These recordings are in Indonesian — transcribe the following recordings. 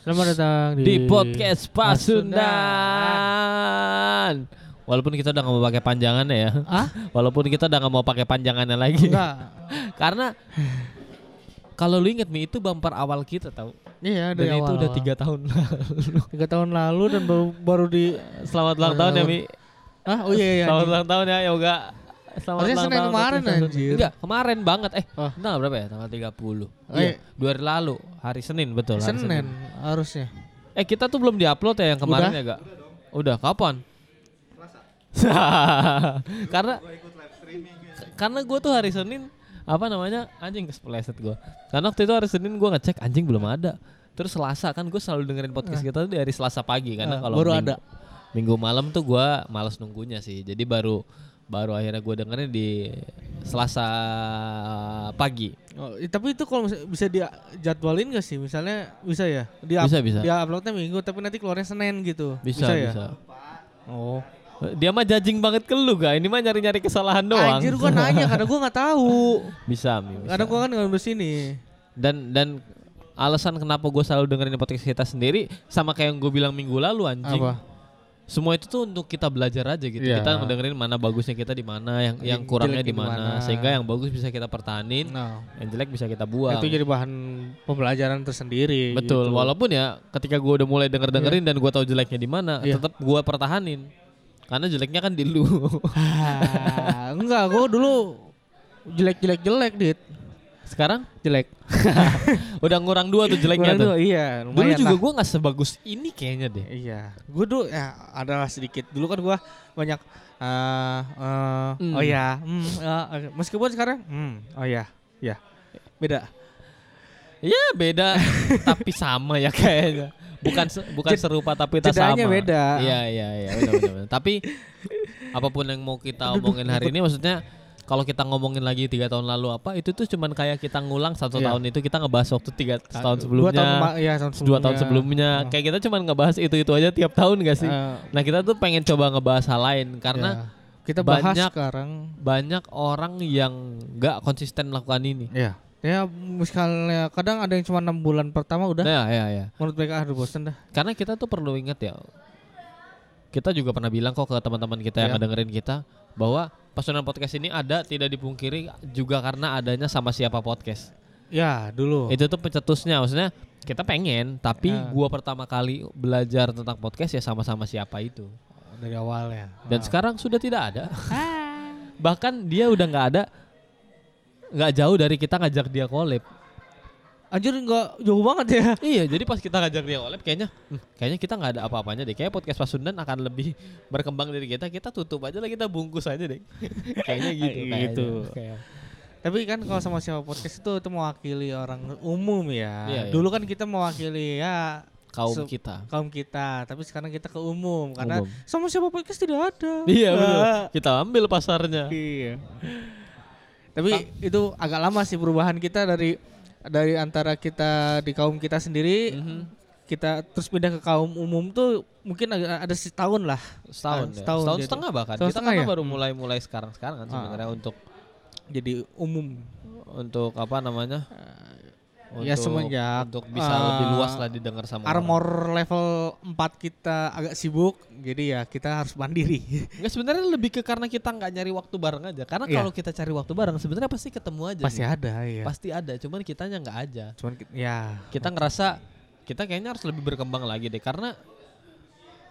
Selamat datang di, di podcast Pasundan. Walaupun kita udah nggak mau pakai panjangannya ya. Ah? Walaupun kita udah nggak mau pakai panjangannya lagi. Enggak. Karena kalau lu inget nih itu bumper awal kita tahu. Iya, dari Dan itu awal. udah tiga tahun lalu. Tiga tahun lalu dan baru, baru di Selamat ulang tahun ya Mi. Ah, oh iya iya. Selamat ulang tahun ya Yoga. Selamat Harusnya ulang Senin tahun kemarin, anjir. Enggak, kemarin banget. Eh, Oh. tanggal berapa ya? Tanggal 30. Oh, iya. dua hari lalu, hari Senin betul. hari Senin harusnya. Eh kita tuh belum diupload ya yang kemarin Udah. ya gak? Udah kapan? karena karena gue tuh hari Senin apa namanya anjing kespleset gue. Karena waktu itu hari Senin gue ngecek anjing belum ada. Terus Selasa kan gue selalu dengerin podcast kita tuh di hari Selasa pagi karena Nah, kalau baru minggu, ada. minggu malam tuh gue males nunggunya sih. Jadi baru baru akhirnya gue dengerin di Selasa pagi. Oh, tapi itu kalau bisa dijadwalin gak sih? Misalnya bisa ya? Di Bisa, bisa. Dia uploadnya minggu tapi nanti keluarnya Senin gitu. Bisa ya? bisa. Oh. Dia mah judging banget ke lu gak? Ini mah nyari-nyari kesalahan doang. Anjir gua nanya karena gua nggak tahu. Bisa, Mi, bisa. Karena gua kan nggak sini. dan dan alasan kenapa gue selalu dengerin podcast kita sendiri sama kayak yang gue bilang minggu lalu anjing Apa? Semua itu tuh untuk kita belajar aja gitu Iya. kita mendengerin mana bagusnya kita di mana yang yang kurangnya di mana sehingga yang bagus bisa kita pertahanin Nah, yang jelek bisa kita buang itu jadi bahan pembelajaran tersendiri. betul gitu. walaupun ya ketika gue udah mulai denger dengerin dan gue tahu jeleknya di mana Iya. tetap gue pertahanin karena jeleknya kan di lu Ah, enggak, gua dulu jelek-jelek jelek, Dit. Sekarang Jelek. udah ngurang dua tuh jeleknya tuh dua, iya, dulu lumayan juga lah. gue nggak sebagus ini kayaknya deh Iya, gue dulu ya adalah sedikit. Dulu kan gua banyak eh eh, Hmm. oh ya, eh, eh, meskipun sekarang hmm, oh ya, ya. Beda. Ya beda tapi sama ya kayaknya. Bukan se- bukan serupa tapi tak sama. beda. Iya iya iya benar benar. benar. Tapi apa pun yang mau kita omongin hari ini maksudnya kalau kita ngomongin lagi tiga tahun lalu apa itu tuh cuman kayak kita ngulang satu Iya. tahun itu kita ngebahas waktu tiga tahun Dua sebelumnya tahun, kema- iya, tahun dua tahun sebelumnya Oh. kayak kita cuman ngebahas itu itu aja tiap tahun gak sih Eh, nah kita tuh pengen coba ngebahas hal lain karena ya. kita bahas banyak- sekarang banyak orang yang nggak konsisten melakukan ini ya ya misalnya kadang ada yang cuma enam bulan pertama udah nah ya ya menurut mereka aduh bosen dah Karena kita tuh perlu ingat ya. Kita juga pernah bilang kok ke teman-teman kita yang Iya. ngedengerin kita bahwa Pasundan Podcast ini ada tidak dipungkiri juga karena adanya sama siapa podcast. ya dulu Itu tuh pencetusnya maksudnya kita pengen tapi Ah. gua pertama kali belajar tentang podcast ya sama-sama siapa itu. dari awalnya Dan Ah. sekarang sudah tidak ada. Bahkan dia udah nggak ada nggak jauh dari kita ngajak dia collab. Anjir nggak jauh banget ya Iya, jadi pas kita ngajak dia collab kayaknya "Hmm, kayaknya kita nggak ada apa-apanya deh. Kayak podcast Pasundan akan lebih berkembang dari kita. Kita tutup aja lah, kita bungkus aja deh. kayaknya gitu. Gitu. kayaknya. Kayak- Tapi kan kalau sama siapa podcast itu itu mewakili orang umum ya. Iya, iya. Dulu kan kita mewakili ya Kaum Se- kita. kaum kita, tapi sekarang kita ke umum karena Umum. sama siapa podcast tidak ada. Iya betul. Ah. Kita ambil pasarnya. Iya. Tapi itu agak lama sih perubahan kita dari dari antara kita di kaum kita sendiri Mhm. kita terus pindah ke kaum umum tuh mungkin ada setahun lah. Setahun, Ah, ya. setahun setahun jadi. setengah bahkan. Setahun kita setengah kan ya? baru mulai-mulai sekarang-sekarang kan Ah. sebenarnya untuk Jadi umum. untuk apa namanya? Ya semenjak, untuk bisa ah, lebih luas lah didengar sama orang. Armor level 4 kita agak sibuk, jadi ya kita harus mandiri. Enggak sebenarnya lebih ke karena kita nggak nyari waktu bareng aja. Karena Iya. kalau kita cari waktu bareng sebenarnya pasti ketemu aja. Pasti nih. ada ya. Pasti ada, cuman kitanya nggak aja. Cuman ya Kita ngerasa kita kayaknya harus lebih berkembang lagi deh karena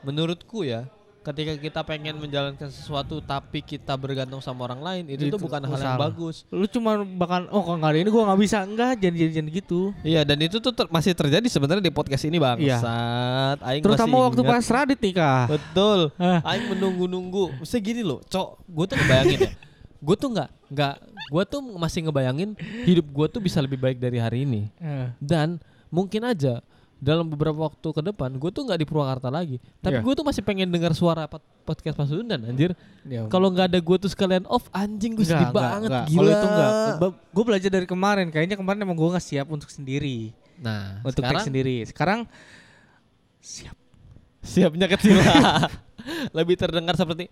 menurutku ya ketika kita pengen menjalankan sesuatu tapi kita bergantung sama orang lain itu, tuh Itu bukan hal yang bagus. lu cuma bakal oh kalau ada ini gua nggak bisa enggak jangan, jangan gitu. Iya dan itu tuh ter- masih terjadi sebenarnya di podcast ini. Aing Iya. Terutama masih waktu ingat. pas Radit nikah. Betul. Aing menunggu-nunggu. Mesti gini loh, cok. Gue tuh ngebayangin ya. Gue tuh nggak nggak. Gue tuh masih ngebayangin hidup gue tuh bisa lebih baik dari hari ini. Dan mungkin aja dalam beberapa waktu ke depan gue tuh nggak di Purwakarta lagi. Tapi Iya. gue tuh masih pengen dengar suara pod- podcast Pasundan anjir. ya. Kalau nggak ada gue tuh sekalian off anjing gue sedih banget gila. Kalau itu enggak. Gue belajar dari kemarin. Kayaknya kemarin emang gue nggak siap untuk sendiri, Nah, untuk sekarang take sendiri. Sekarang siap. siapnya kecil lah. lebih terdengar seperti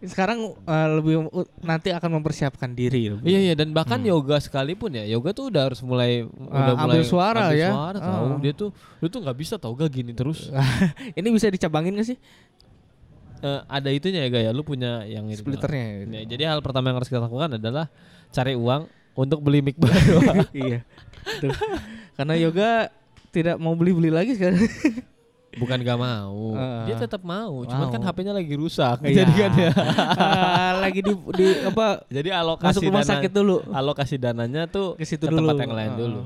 Sekarang eh, lebih nanti akan mempersiapkan diri lebih. Iya iya dan bahkan yoga sekalipun ya yoga tuh udah harus mulai udah Hmm. ambil mulai suara ambil ya. suara tahu Ah. dia tuh lu tuh nggak bisa tau gak gini terus Ini bisa dicabangin gak sih Eh, ada itunya ya gaya lu punya yang itu splitternya? Ya, jadi hal pertama yang harus kita lakukan adalah cari uang untuk beli mic baru iya. Tuh. Karena yoga tidak mau beli-beli lagi sekarang. bukan gak mau Ah. dia tetap mau cuman Mau. kan HP-nya lagi rusak Iya. jadi kan ya Ah, lagi di, di apa jadi alokasi masuk rumah dana sakit dulu. alokasi dananya tuh Ke situ tempat dulu. yang lain Ah. dulu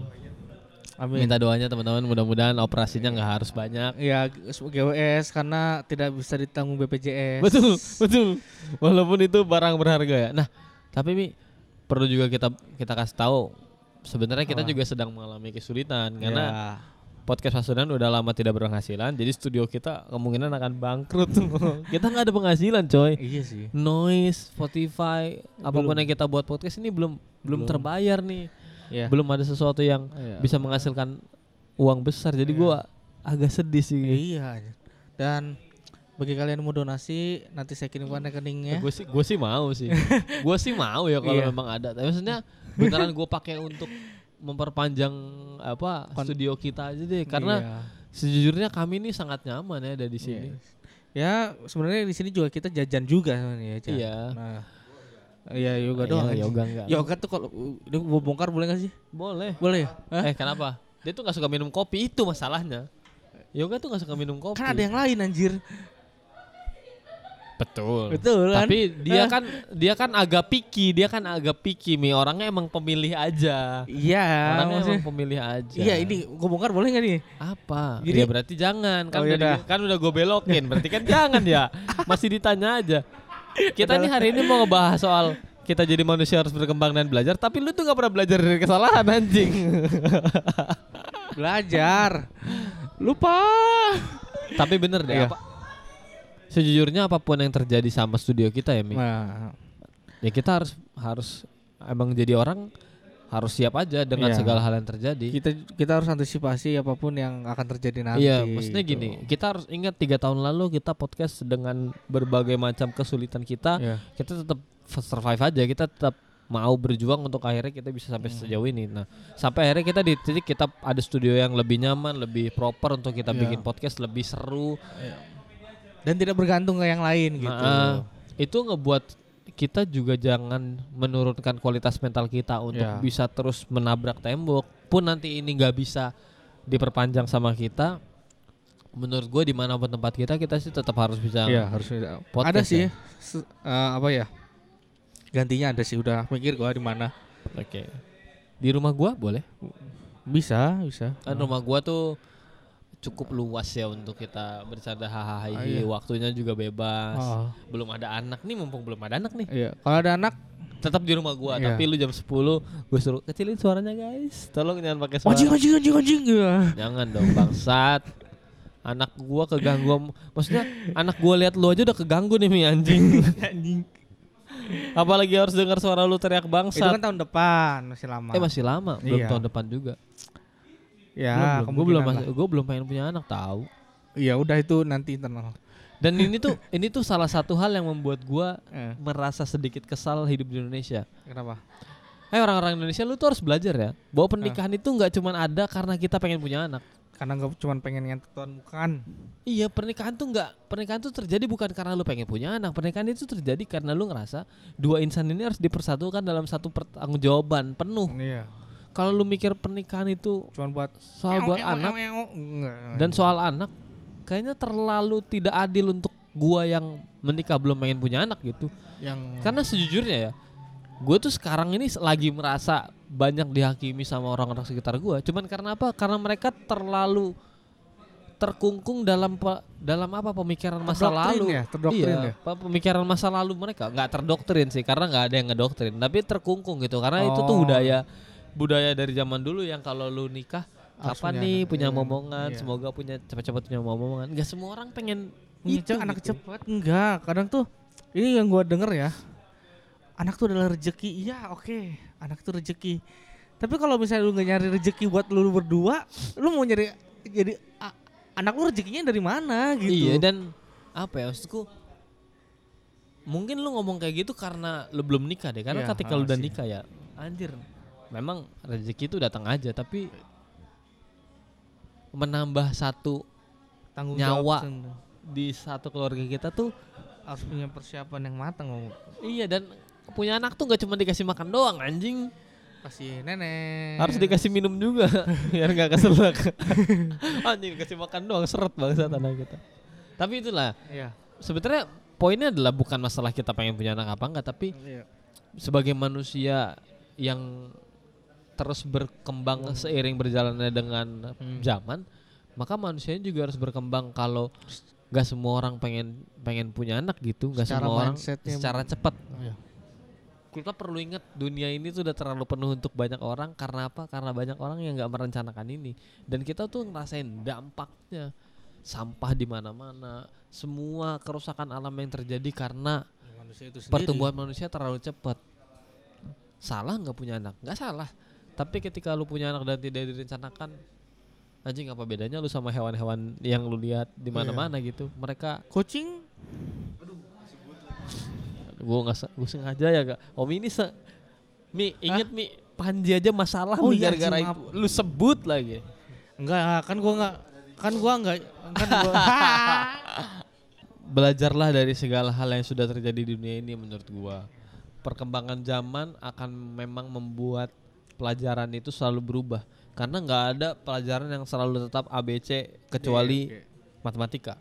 Amin. minta doanya teman-teman mudah-mudahan operasinya nggak harus banyak Ya GWS karena tidak bisa ditanggung BPJS. betul betul walaupun itu barang berharga ya nah tapi mi perlu juga kita kita kasih tahu sebenarnya kita Apa? juga sedang mengalami kesulitan karena Ya. Podcast Pasudan udah lama tidak berpenghasilan jadi studio kita kemungkinan akan bangkrut kita nggak ada penghasilan coy Iya sih. noise Spotify apa pun yang kita buat podcast ini belum belum, Belum. terbayar nih Ya. belum ada sesuatu yang Iya. bisa menghasilkan uang besar jadi gua agak sedih sih Iya. Dan bagi kalian yang mau donasi nanti saya kirimkan rekeningnya. gue sih gue sih mau sih gue sih mau ya kalau Iya. memang ada tapi maksudnya beneran gue pakai untuk memperpanjang apa Kon- studio kita aja deh karena Iya. sejujurnya kami ini sangat nyaman ya ada di sini Ya sebenarnya di sini juga kita jajan juga sebenarnya. Jan. Iya. Nah, Iya yoga Iya, doang. aja. yoga enggak Yoga tuh kalau gua bongkar boleh gak sih? boleh Boleh ya? Hah? eh kenapa dia tuh nggak suka minum kopi itu masalahnya yoga tuh nggak suka minum kopi Kan ada yang lain anjir. Betul Betul kan? tapi dia Eh. kan dia kan agak picky dia kan agak picky mi orangnya emang pemilih aja Iya. orangnya maksudnya- emang pemilih aja Iya ini gua bongkar boleh gak nih? Apa? Jadi- ya berarti jangan kan Oh, udah kan udah gue belokin berarti kan jangan ya masih ditanya aja kita nih hari ini mau ngebahas soal kita jadi manusia harus berkembang dan belajar tapi lu tuh gak pernah belajar dari kesalahan anjing Belajar. Lupa. tapi bener deh Iya. apa sejujurnya apa pun yang terjadi sama studio kita ya Mi Nah, ya kita harus harus emang jadi orang harus siap aja dengan Iya. segala hal yang terjadi kita kita harus antisipasi apa pun yang akan terjadi nanti. Iya, maksudnya gitu. gini, kita harus ingat tiga tahun lalu kita podcast dengan berbagai macam kesulitan kita, Iya. kita tetap survive aja, kita tetap mau berjuang untuk akhirnya kita bisa sampai Hmm. sejauh ini. Nah, sampai akhirnya kita di titik kita ada studio yang lebih nyaman, lebih proper untuk kita Iya. bikin podcast lebih seru. Dan tidak bergantung ke yang lain gitu. Nah, itu ngebuat kita juga jangan menurunkan kualitas mental kita untuk Iya. bisa terus menabrak tembok. Pun nanti ini nggak bisa diperpanjang sama kita. Menurut gue di mana pun tempat kita kita sih tetap harus bisa. Iya, harus ada. Podcast ada ya? sih se- eh, apa ya? Gantinya ada sih udah mikir gua di mana. Oke. Di rumah gua boleh. Bisa, bisa. Kan rumah gua tuh cukup luas ya untuk kita bercanda hahaha. Ah, iya. Waktunya juga bebas. Oh, Belum ada anak nih, mumpung belum ada anak nih. iya. Kalau ada anak, Tetap di rumah gua, Iya. tapi lu jam 10 gue suruh kecilin suaranya guys. Tolong jangan pakai suara. anjing anjing anjing anjing gitu. Jangan dong bangsat. Anak gua keganggu Maksudnya anak gua lihat lu aja udah keganggu nih mi anjing. anjing. Apalagi harus dengar suara lu teriak Itu bangsat. kan tahun depan, masih lama. Eh masih lama, belum Iya. tahun depan juga. Ya, gue belum gue belum pengen punya anak tahu. Iya, udah itu nanti internal. Dan ini tuh ini tuh salah satu hal yang membuat gua Eh, merasa sedikit kesal hidup di Indonesia. kenapa? Eh orang-orang Indonesia lu tuh harus belajar ya bahwa Eh. pernikahan itu nggak cuma ada karena kita pengen punya anak. Karena nggak cuma pengen ngentot tuan bukan. Iya pernikahan tuh nggak pernikahan tuh terjadi bukan karena lu pengen punya anak. Pernikahan itu terjadi karena lu ngerasa dua insan ini harus dipersatukan dalam satu pertanggungjawaban penuh. Iya. Kalau lu mikir pernikahan itu Cuma buat soal buat anak dan soal anak kayaknya terlalu tidak adil untuk gua yang menikah belum pengen punya anak gitu. yang Karena sejujurnya ya, gue tuh sekarang ini lagi merasa banyak dihakimi sama orang-orang sekitar gue. Cuman karena apa? Karena mereka terlalu terkungkung dalam pe- dalam apa pemikiran masa Terdoktrin lalu. ya, terdoktrin iya, ya? pe- pemikiran masa lalu mereka nggak terdoktrin sih, karena nggak ada yang ngedoktrin, tapi terkungkung gitu. Karena itu tuh Oh. budaya budaya dari zaman dulu yang kalau lu nikah kapan nih anak. punya Iya, momongan, iya. semoga punya cepat-cepat punya momongan. Gak semua orang pengen itu anak gitu. cepat enggak kadang tuh ini yang gua denger ya anak tuh adalah rezeki iya oke anak tuh rezeki tapi kalau misalnya lu nggak nyari rezeki buat lu berdua lu mau nyari jadi a- anak lu rezekinya dari mana gitu Iya dan apa ya maksudku mungkin lu ngomong kayak gitu karena lu belum nikah deh karena Iya, ketika lu ah, udah sih. nikah ya anjir memang rezeki itu datang aja tapi menambah satu Tanggung Nyawa. jawab di satu keluarga kita tuh harus punya persiapan yang matang ngomong. iya dan punya anak tuh gak cuma dikasih makan doang anjing Kasih nenek. harus dikasih minum juga biar nggak keselak anjing kasih makan doang seret bangsa tanah kita tapi itulah Iya. sebenarnya poinnya adalah bukan masalah kita pengen punya anak apa enggak tapi Iya. sebagai manusia yang terus berkembang seiring berjalannya dengan Hmm. zaman maka manusianya juga harus berkembang kalau nggak semua orang pengen pengen punya anak gitu nggak semua orang secara cepat Iya. kita perlu ingat dunia ini tuh udah terlalu penuh untuk banyak orang karena apa karena banyak orang yang nggak merencanakan ini dan kita tuh ngerasain dampaknya sampah di mana-mana semua kerusakan alam yang terjadi karena Manusia itu sendiri. pertumbuhan manusia terlalu cepat. Salah nggak punya anak? Nggak salah. Tapi ketika lu punya anak dan tidak direncanakan, anjing apa bedanya lu sama hewan-hewan yang lu lihat di mana-mana gitu? Mereka, Kucing gua nggak, gua sengaja ya gak. Om ini se, mi inget mi Panji aja masalah Oh iya, gara-gara itu. Lu sebut lagi. enggak kan gua enggak kan gua enggak kan gua Belajarlah dari segala hal yang sudah terjadi di dunia ini menurut gua. Perkembangan zaman akan memang membuat pelajaran itu selalu berubah karena nggak ada pelajaran yang selalu tetap ABC kecuali Iya, matematika.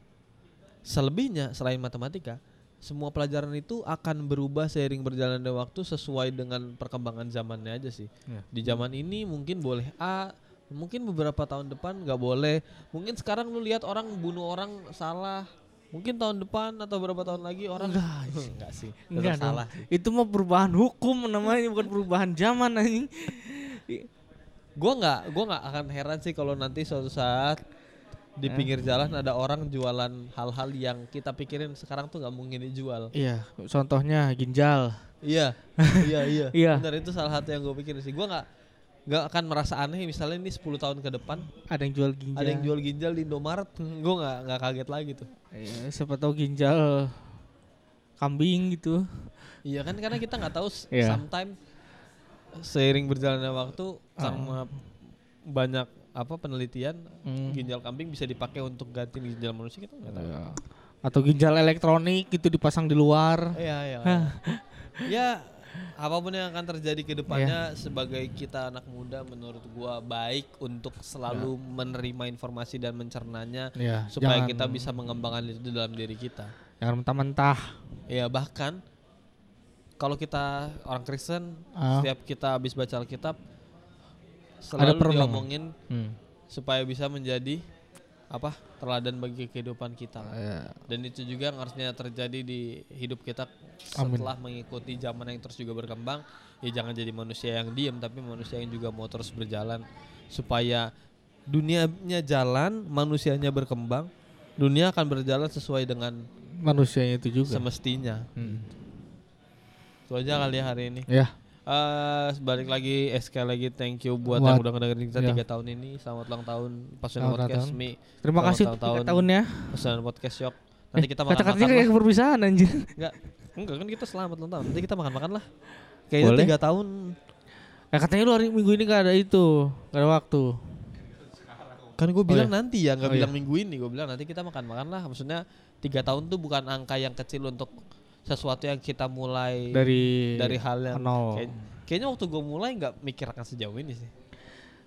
Selebihnya selain matematika, semua pelajaran itu akan berubah seiring berjalannya waktu sesuai dengan perkembangan zamannya aja sih. Iya. Di zaman ini mungkin boleh A, mungkin beberapa tahun depan nggak boleh. Mungkin sekarang lu lihat orang bunuh orang salah. Mungkin tahun depan atau beberapa tahun lagi orang enggak, sih. tetap enggak salah sih. Itu mah perubahan hukum namanya bukan perubahan zaman anjing. Gua nggak gua nggak akan heran sih kalau nanti suatu saat di Eh? pinggir jalan ada orang jualan hal-hal yang kita pikirin sekarang tuh nggak mungkin dijual. Iya, contohnya ginjal. Iya, iya, iya. Iya. Benar itu salah satu yang gue pikirin sih. Gua nggak nggak akan merasa aneh misalnya ini 10 tahun ke depan Ada yang jual ginjal. ada yang jual ginjal di Indomaret, gue nggak nggak kaget lagi tuh. Iya, siapa tahu ginjal kambing gitu. Iya kan karena kita nggak tahu Iya. sometimes seiring berjalannya waktu karena banyak apa penelitian Hmm. ginjal kambing bisa dipakai untuk ganti ginjal manusia kita nggak tahu. Iya. Atau ginjal elektronik gitu dipasang di luar. Iya iya. iya. ya apa pun yang akan terjadi ke depannya sebagai kita anak muda menurut gua baik untuk selalu menerima informasi dan mencernanya Iya, supaya jangan- kita bisa mengembangkan itu dalam diri kita. Jangan mentah-mentah. Ya bahkan kalau kita orang Kristen Ah. setiap kita habis baca Alkitab selalu perenungan. diomongin Hmm. supaya bisa menjadi apa teladan bagi kehidupan kita. Iya. Dan itu juga yang harusnya terjadi di hidup kita Amin. setelah mengikuti zaman yang terus juga berkembang. Ya jangan jadi manusia yang diam tapi manusia yang juga mau terus berjalan supaya dunianya jalan, manusianya berkembang, dunia akan berjalan sesuai dengan Manusianya itu juga. semestinya. Hmm. Itu aja kali ya hari ini. Ya, Eh balik lagi eh, sekali lagi thank you buat, Buat- yang udah ngedengerin kita ya. tiga tahun ini. Selamat ulang tahun ulang Podcast tahun. Mi. terima Selamat kasih ulang tiga tahun. tahun ya. Pasundan Podcast Yok. Nanti kita makan Kata-katanya makan kayak keberpisahan anjir. Enggak, enggak kan kita selamat ulang tahun. Nanti kita makan makan lah. Kayaknya Boleh. tiga tahun. Ya katanya lu hari minggu ini gak ada itu, gak ada waktu. Kan gue bilang iya. nanti ya, nggak Oh, bilang minggu ini. Gue bilang nanti kita makan makan lah. Maksudnya tiga tahun tuh bukan angka yang kecil untuk sesuatu yang kita mulai Dari dari hal yang nol. kayak- kayaknya waktu gue mulai nggak mikir akan sejauh ini sih.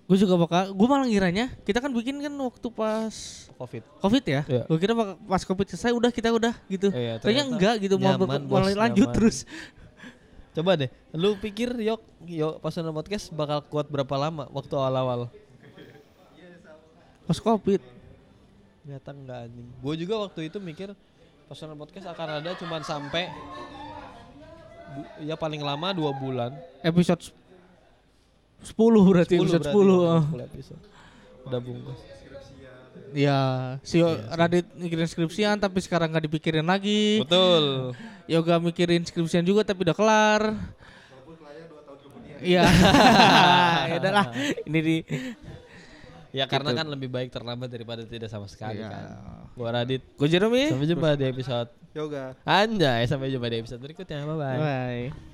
Gue juga bakal, gue malah ngiranya kita kan bikin kan waktu pas Covid. covid ya. Iya. Gue kira pas covid selesai udah kita udah gitu. Iya, Ternyata ternyata enggak gitu, mau nyaman, lanjut nyaman. terus. Coba deh, lu pikir yok yok Pasundan Podcast bakal kuat berapa lama waktu awal-awal? Pas covid. Ternyata enggak anjing. Gue juga waktu itu mikir Pasundan Podcast akan ada cuman sampai ya paling lama dua bulan. Episode 10 berarti 10 episode berarti, 10. ya, oh. 10 episode. Udah bungkus. Ya, si Iya Radit mikirin skripsian tapi sekarang nggak dipikirin lagi. Betul. Yoga mikirin skripsian juga tapi udah kelar. Iya. ya udahlah. Ini di Ya karena Gitu. kan lebih baik terlambat daripada tidak sama sekali Iya. kan. Gua Radit. Gue Jeremy. Sampai jumpa di episode Yoga. Anjay, sampai jumpa di episode berikutnya. Bye bye. Bye.